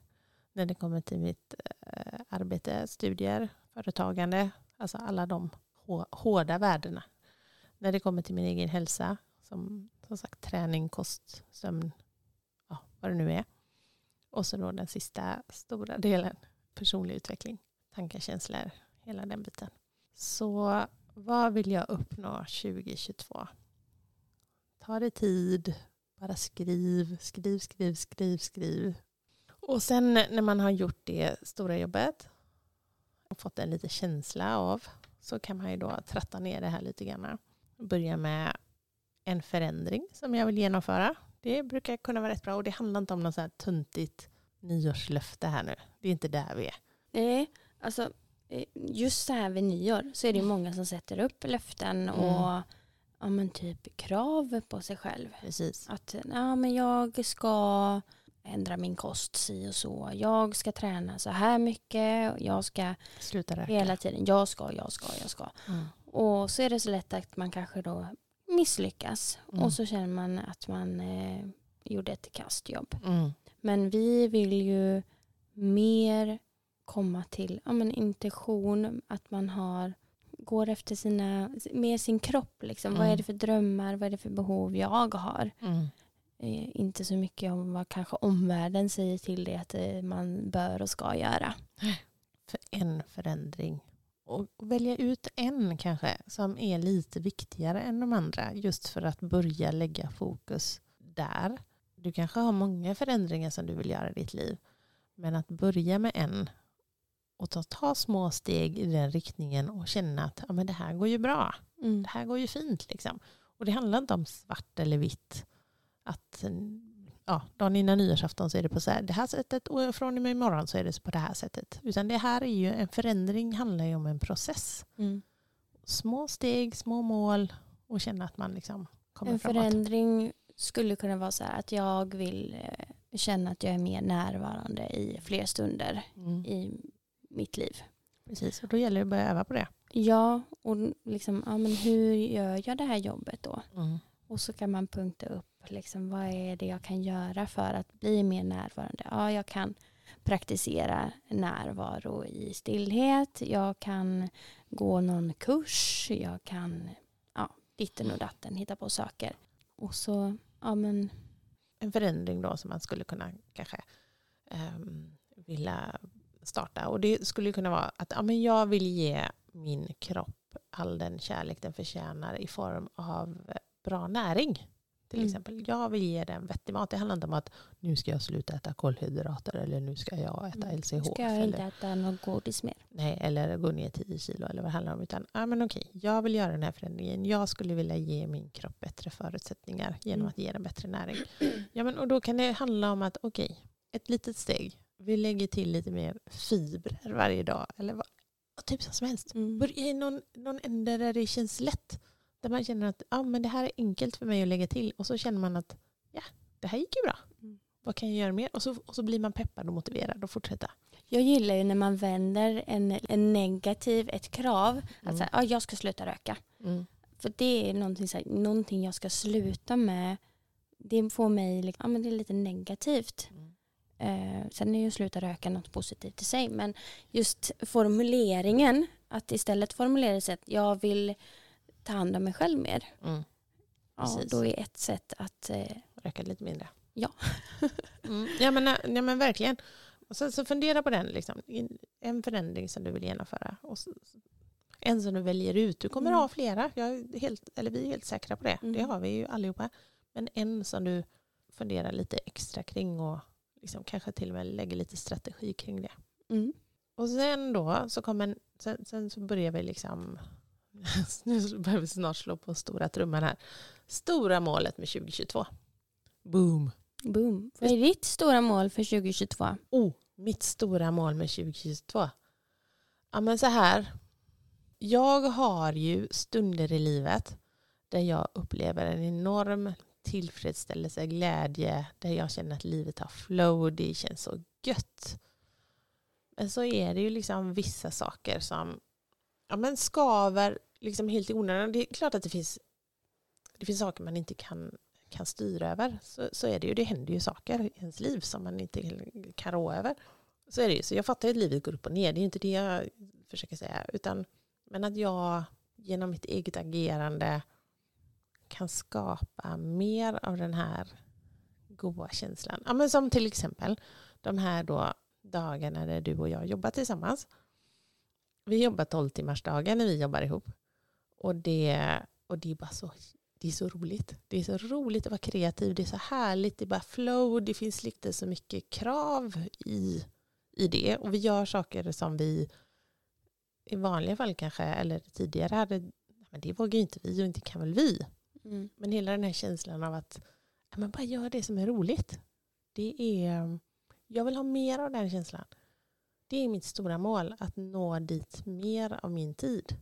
Speaker 2: När det kommer till mitt eh, arbete, studier, företagande. Alltså alla de hårda värdena. När det kommer till min egen hälsa. Som, som sagt träning, kost, sömn, ja, vad det nu är. Och så då den sista stora delen, personlig utveckling. Tankar, känslor, hela den biten. Så vad vill jag uppnå 2022? Ta dig tid, bara skriv, skriv, skriv, skriv, skriv. Och sen när man har gjort det stora jobbet och fått en liten känsla av så kan man ju då tratta ner det här lite grann. Börja med en förändring som jag vill genomföra. Det brukar kunna vara rätt bra och det handlar inte om något så här tuntigt nyårslöfte här nu. Det är inte där vi är.
Speaker 1: Nej, alltså eh, just så här vid nyår så är det många som sätter upp löften mm. och ja, men typ krav på sig själv.
Speaker 2: Precis.
Speaker 1: Att ja, men jag ska ändra min kost si och så. Jag ska träna så här mycket. Jag ska
Speaker 2: Sluta röka.
Speaker 1: hela tiden. Jag ska, jag ska, jag ska.
Speaker 2: Mm.
Speaker 1: Och så är det så lätt att man kanske då misslyckas.
Speaker 2: Mm.
Speaker 1: Och så känner man att man eh, gjorde ett kastjobb.
Speaker 2: Mm.
Speaker 1: Men vi vill ju mer komma till ja, men intention, att man har går efter sina, med sin kropp. Liksom. Vad är
Speaker 2: Mm.
Speaker 1: det för drömmar, vad är det för behov jag har?
Speaker 2: Mm.
Speaker 1: Eh, inte så mycket om vad kanske omvärlden säger till det att eh, man bör och ska göra.
Speaker 2: För en förändring. Och och välja ut en kanske som är lite viktigare än de andra. Just för att börja lägga fokus där. Du kanske har många förändringar som du vill göra i ditt liv. Men att börja med en och ta, ta små steg i den riktningen och känna att ja, men det här går ju bra.
Speaker 1: Mm.
Speaker 2: Det här går ju fint. Liksom. Och det handlar inte om svart eller vitt. Att ja, dagen innan nyårsafton så är det på så här, det här sättet och från och med imorgon så är det på det här sättet. Utan det här är ju en förändring handlar ju om en process.
Speaker 1: Mm.
Speaker 2: Små steg, små mål och känna att man liksom kommer
Speaker 1: En
Speaker 2: framåt.
Speaker 1: förändring skulle kunna vara så här att jag vill eh, känna att jag är mer närvarande i fler stunder
Speaker 2: Mm,
Speaker 1: i mitt liv.
Speaker 2: precis, och då gäller det att börja öva på det.
Speaker 1: Ja, och liksom, ja, men hur gör jag det här jobbet då?
Speaker 2: Mm.
Speaker 1: Och så kan man punkta upp liksom, vad är det jag kan göra för att bli mer närvarande. Ja, jag kan praktisera närvaro i stillhet. Jag kan gå någon kurs. Jag kan ja, ditten och datten, hitta på saker. Och så, ja men,
Speaker 2: En förändring då som man skulle kunna kanske um, vilja starta. Och det skulle kunna vara att ja, men jag vill ge min kropp all den kärlek den förtjänar i form av bra näring. Till
Speaker 1: Mm.
Speaker 2: exempel. Jag vill ge den vettig mat. Det handlar inte om att nu ska jag sluta äta kolhydrater eller nu ska jag äta
Speaker 1: Mm.
Speaker 2: LCHF.
Speaker 1: ska jag
Speaker 2: eller,
Speaker 1: inte äta något godis mer.
Speaker 2: nej, eller gå ner 10 kilo eller vad det handlar om. Utan ja, men okej, jag vill göra den här förändringen. Jag skulle vilja ge min kropp bättre förutsättningar genom
Speaker 1: Mm.
Speaker 2: att ge den bättre näring. Ja, men, och då kan det handla om att okej, ett litet steg. Vi lägger till lite mer fibrer varje dag. Eller vad, typ som helst.
Speaker 1: Mm.
Speaker 2: Börja i någon, någon ände där det känns lätt. Där man känner att ah, men det här är enkelt för mig att lägga till. Och så känner man att ja, det här gick ju bra.
Speaker 1: Mm.
Speaker 2: Vad kan jag göra mer? Och så, och så blir man peppad och motiverad att fortsätta.
Speaker 1: Jag gillar ju när man vänder en, en negativ, ett krav. Att
Speaker 2: Mm.
Speaker 1: säga, ja, jag ska sluta röka.
Speaker 2: Mm.
Speaker 1: För det är någonting, så här, någonting jag ska sluta med. Det får mig, liksom- ja men det är lite negativt.
Speaker 2: Mm.
Speaker 1: Eh, sen är ju sluta röka något positivt i sig. Men just formuleringen, att istället formulera så att jag vill ta hand om mig själv mer.
Speaker 2: Mm.
Speaker 1: Ja, då är ett sätt att eh,
Speaker 2: Röka lite mindre.
Speaker 1: Ja.
Speaker 2: mm. ja, men, ja men verkligen. Och så, så fundera på den. Liksom. En förändring som du vill genomföra. Och så, en som du väljer ut. Du kommer
Speaker 1: Mm.
Speaker 2: ha flera. Jag helt, eller vi är helt säkra på det. Det
Speaker 1: Mm.
Speaker 2: har vi ju allihopa. Men en som du funderar lite extra kring och liksom kanske till och med lägger lite strategi kring det.
Speaker 1: mm,
Speaker 2: Och sen då så kommer, sen, sen så börjar vi liksom, nu börjar vi snart slå på stora trumman här. Stora målet med 2022. Boom.
Speaker 1: boom. Vad är ditt stora mål för 2022?
Speaker 2: Oh, mitt stora mål med 2022. Ja men så här. Jag har ju stunder i livet där jag upplever en enorm tillfredsställelse, glädje, där jag känner att livet har flow, det känns så gött. Men så är det ju liksom vissa saker som ja, men skaver liksom helt i onödan. Det är klart att det finns, det finns saker man inte kan, kan styra över. Så, så är det ju. Det händer ju saker i ens liv som man inte kan rå över. Så är det ju. Så jag fattar ju att livet går upp och ner. Det är inte det jag försöker säga. Utan, men att jag genom mitt eget agerande kan skapa mer av den här goda känslan. Ja, men som till exempel de här då dagarna där du och jag jobbar tillsammans. Vi jobbar 12 timmars dagar när vi jobbar ihop. Och det, och det är bara så det är så roligt. Det är så roligt att vara kreativ. Det är så härligt. Det är bara flow. Det finns lite så mycket krav i, i det. Och vi gör saker som vi i vanliga fall kanske, eller tidigare hade, men det vågar ju inte vi och inte kan väl vi.
Speaker 1: Mm.
Speaker 2: Men hela den här känslan av att men bara gör det som är roligt. Det är, jag vill ha mer av den känslan. Det är mitt stora mål, att nå dit mer av min tid.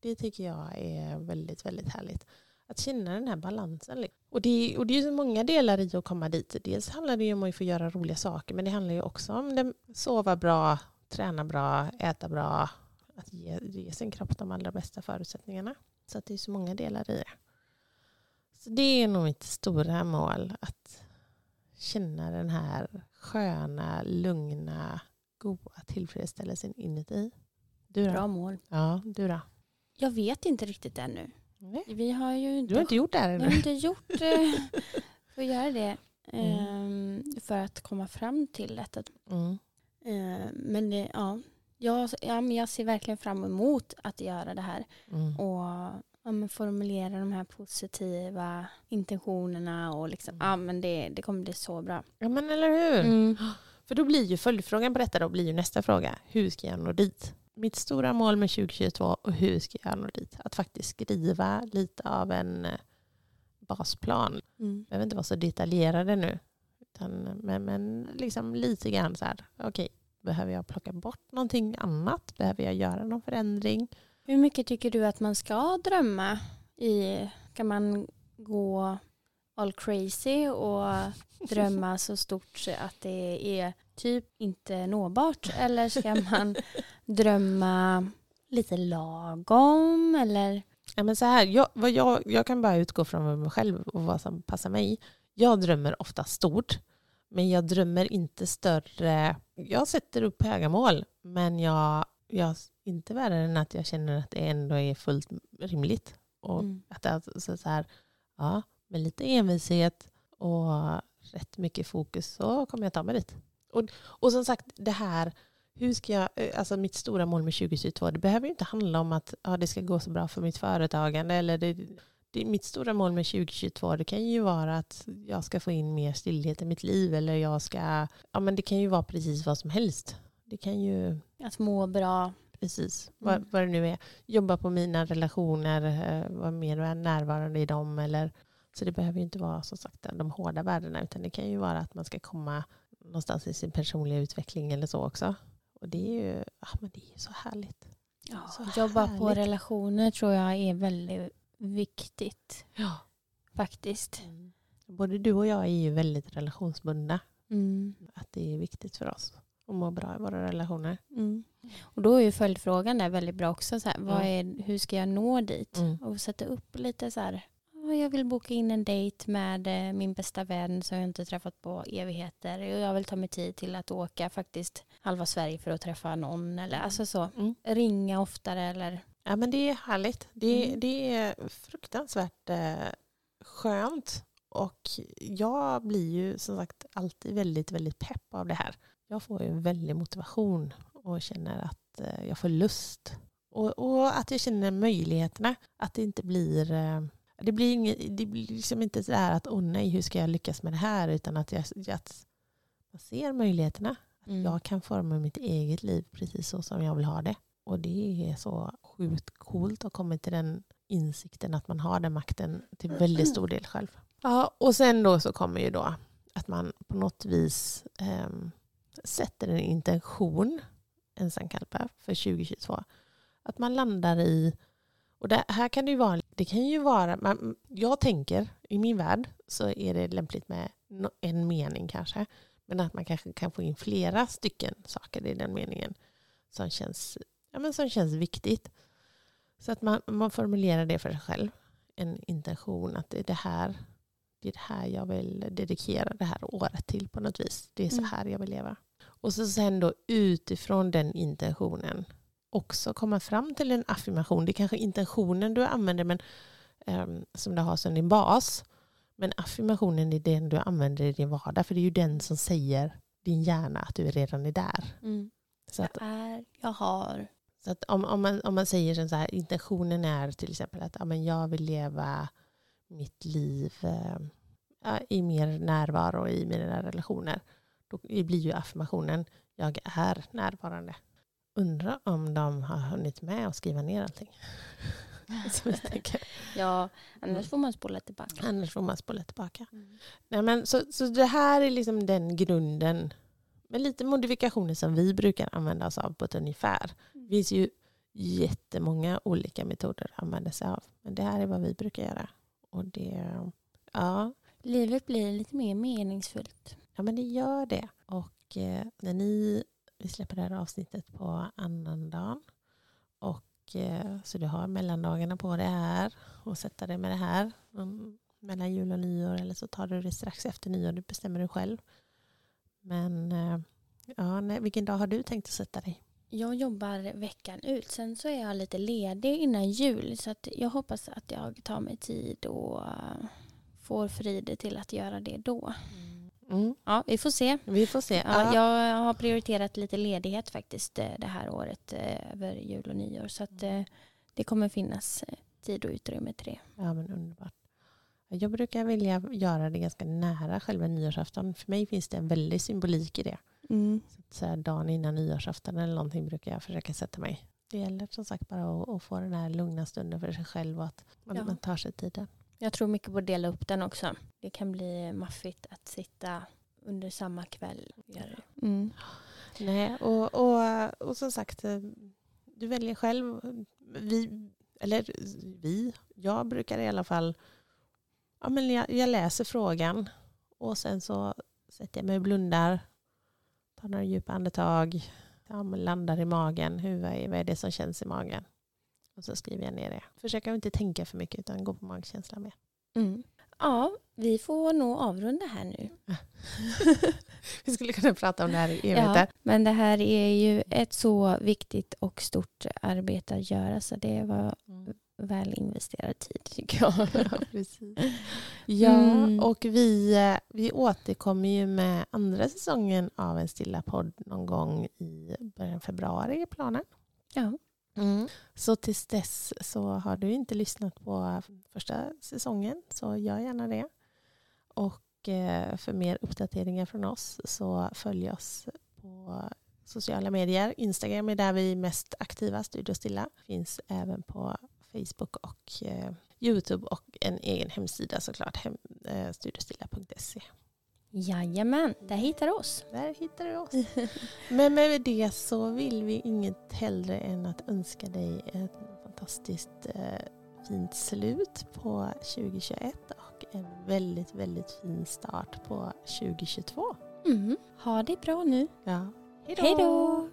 Speaker 2: Det tycker jag är väldigt, väldigt härligt. Att känna den här balansen. Och det, och det är så många delar i att komma dit. Dels handlar det ju om att få göra roliga saker, men det handlar ju också om att sova bra, träna bra, äta bra, att ge, ge sin kropp de allra bästa förutsättningarna. Så att det är så många delar i det. Så det är nog mitt stora mål. Att känna den här sköna, lugna, goda tillfredsställelsen inuti. Du då?
Speaker 1: Bra mål.
Speaker 2: Ja, du då?
Speaker 1: Jag vet inte riktigt ännu.
Speaker 2: Nej.
Speaker 1: Vi har ju inte,
Speaker 2: Du har inte gjort det här
Speaker 1: jag har
Speaker 2: ännu?
Speaker 1: inte gjort eh, för att göra det.
Speaker 2: Mm.
Speaker 1: ehm, För att komma fram till detta.
Speaker 2: Mm.
Speaker 1: Eh, Men det, ja, jag, ja, men jag ser verkligen fram emot att göra det här.
Speaker 2: Mm.
Speaker 1: Och ja, formulera de här positiva intentionerna. Och liksom,
Speaker 2: Mm.
Speaker 1: ja, men det, det kommer bli så bra.
Speaker 2: Ja men eller hur? För då blir ju följdfrågan på detta då blir ju nästa fråga. Hur ska jag nå dit? Mitt stora mål med 2022 och hur ska jag nå dit? Att faktiskt skriva lite av en eh, basplan.
Speaker 1: Mm.
Speaker 2: behöver inte vara så detaljerade nu. Utan, men, men liksom lite grann så här, okej, behöver jag plocka bort någonting annat? Behöver jag göra någon förändring?
Speaker 1: Hur mycket tycker du att man ska drömma? I, ska man gå all crazy och drömma så stort att det är typ inte nåbart? Eller ska man drömma lite lagom? Eller?
Speaker 2: Ja, men så här, jag, vad jag, jag kan bara utgå från mig själv och vad som passar mig. Jag drömmer ofta stort, men jag drömmer inte större. Jag sätter upp höga mål, men jag, jag inte värre än att jag känner att det ändå är fullt rimligt. Och
Speaker 1: Mm.
Speaker 2: att alltså så här, ja, med lite envishet och rätt mycket fokus så kommer jag ta mig dit. Och, och som sagt, det här, hur ska jag, eh, alltså mitt stora mål med 2022, det behöver ju inte handla om att ja, det ska gå så bra för mitt företagande. Eller det, det, mitt stora mål med 2022, det kan ju vara att jag ska få in mer stillhet i mitt liv. Eller jag ska, ja men det kan ju vara precis vad som helst. Det kan ju,
Speaker 1: Att må bra.
Speaker 2: precis,
Speaker 1: Mm.
Speaker 2: vad, vad det nu är. Jobba på mina relationer, eh, vara mer närvarande i dem. Eller, så det behöver ju inte vara som sagt de hårda värdena, utan det kan ju vara att man ska komma någonstans i sin personliga utveckling eller så också. Och det är ju, ja, men det är så härligt.
Speaker 1: Ja,
Speaker 2: Så
Speaker 1: jobba på
Speaker 2: härligt.
Speaker 1: relationer tror jag är väldigt viktigt
Speaker 2: Ja.
Speaker 1: faktiskt.
Speaker 2: Både du och jag är ju väldigt relationsbundna.
Speaker 1: Mm.
Speaker 2: Att det är viktigt för oss att må bra i våra relationer.
Speaker 1: Mm. Och då är ju följdfrågan där väldigt bra också. Så här,
Speaker 2: Mm.
Speaker 1: är, hur ska jag nå dit?
Speaker 2: Mm.
Speaker 1: Och sätta upp lite så här. "Ja, Jag vill boka in en dejt med eh, min bästa vän som jag inte träffat på evigheter. Och jag vill ta mig tid till att åka faktiskt halva Sverige för att träffa någon. Eller alltså så.
Speaker 2: Mm.
Speaker 1: Ringa oftare eller.
Speaker 2: Ja men det är härligt. Det,
Speaker 1: Mm.
Speaker 2: det är fruktansvärt eh, skönt. Och jag blir ju som sagt alltid väldigt, väldigt pepp av det här. Jag får ju en väldig motivation och känner att eh, jag får lust. Och, och att jag känner möjligheterna. Att det inte blir... Eh, det blir, inget, det blir liksom inte så här att åh nej, hur ska jag lyckas med det här? Utan att jag, att jag ser möjligheterna.
Speaker 1: Mm.
Speaker 2: Jag kan forma mitt eget liv precis så som jag vill ha det. Och det är så sjukt coolt att komma till den insikten att man har den makten till väldigt stor del själv. Ja, och sen då så kommer ju då att man på något vis ehm, sätter en intention, ensamkalpa, för 2022. Att man landar i, och det här kan det ju vara, det kan ju vara, man, jag tänker i min värld så är det lämpligt med en mening kanske. Men att man kanske kan få in flera stycken saker i den meningen som känns, ja, men som känns viktigt. Så att man, man formulerar det för sig själv. En intention att det är det här det är det här jag vill dedikera det här året till på något vis. Det är så
Speaker 1: Mm.
Speaker 2: här jag vill leva. Och så sen då utifrån den intentionen också komma fram till en affirmation. Det är kanske intentionen du använder men, ehm, som du har som din bas. Men affirmationen är den du använder i din vardag. För det är ju den som säger din hjärna att du redan är där.
Speaker 1: Mm.
Speaker 2: Så att,
Speaker 1: Jag är, jag har.
Speaker 2: så att om, om, man, om man säger så här, intentionen är till exempel att ja, men jag vill leva mitt liv ja, i mer närvaro i mina relationer. Då blir ju affirmationen jag är närvarande. Undrar om de har hunnit med att skriva ner allting.
Speaker 1: Ja, annars får man spola tillbaka.
Speaker 2: Annars får man spola tillbaka. Nej, men så, så det här är liksom den grunden med lite modifikationer som vi brukar använda oss av på ett ungefär. Det finns ju jättemånga olika metoder att använda sig av. Men det här är vad vi brukar göra. Och det, ja,
Speaker 1: Livet blir lite mer meningsfullt.
Speaker 2: ja men det gör det. Och eh, när ni, vi släpper det här avsnittet på annandagen Och, eh, så du har mellandagarna på det här och sätta dig med det här mm, mellan jul och nyår eller så tar du det strax efter nyår. Du bestämmer det själv. Men eh, ja, nej, vilken dag har du tänkt att sätta dig?
Speaker 1: Jag jobbar veckan ut. Sen så är jag lite ledig innan jul. Så att jag hoppas att jag tar mig tid och eh, får Fride till att göra det då.
Speaker 2: Mm.
Speaker 1: Ja, vi får se.
Speaker 2: Vi får se.
Speaker 1: Ja, jag har prioriterat lite ledighet faktiskt eh, det här året eh, över jul och nyår. Så att eh, det kommer finnas tid och utrymme till det.
Speaker 2: Ja, men underbart. Jag brukar vilja göra det ganska nära själva nyårsafton. För mig finns det en väldig symbolik i det.
Speaker 1: Mm.
Speaker 2: Så här dagen innan nyårsafton eller någonting brukar jag försöka sätta mig. Det gäller som sagt bara att, att få den här lugna stunden för sig själv och att man,
Speaker 1: Ja.
Speaker 2: man tar sig tiden.
Speaker 1: Jag tror mycket på att dela upp den också. Det kan bli maffigt att sitta under samma kväll. och. Mm.
Speaker 2: Nej, och, och, och som sagt, eh, du väljer själv. Vi, eller vi, jag brukar i alla fall, ja, men jag, jag läser frågan och sen så sätter jag mig och blundar, tar några djupa andetag, ja, landar i magen. Hur, vad är det som känns i magen? Och så skriver jag ner det. Försöker inte tänka för mycket utan gå på magkänslan med.
Speaker 1: Mm. Ja, vi får nog avrunda här nu.
Speaker 2: Vi skulle kunna prata om det här i
Speaker 1: Ja,
Speaker 2: evigheter.
Speaker 1: men det här är ju ett så viktigt och stort arbete att göra så det var
Speaker 2: Mm.
Speaker 1: väl investerad tid tycker jag.
Speaker 2: Ja, precis. Ja,
Speaker 1: Mm.
Speaker 2: och vi, vi återkommer ju med andra säsongen av En stilla podd någon gång i början av februari i planen.
Speaker 1: Ja. Mm.
Speaker 2: Så tills dess så har du inte lyssnat på första säsongen så gör gärna det. Och eh, för mer uppdateringar från oss så följ oss på sociala medier. Instagram är där vi är mest aktiva, Studio Stilla. Finns även på Facebook och eh, Youtube och en egen hemsida såklart, hem, eh, studiostilla.se.
Speaker 1: Jajamän, där hittar du oss.
Speaker 2: Där hittar du oss. Men med det så vill vi inget hellre än att önska dig ett fantastiskt eh, fint slut på 2021 och en väldigt, väldigt fin start på 2022.
Speaker 1: Mm. Ha det bra nu.
Speaker 2: Ja.
Speaker 1: Hej då!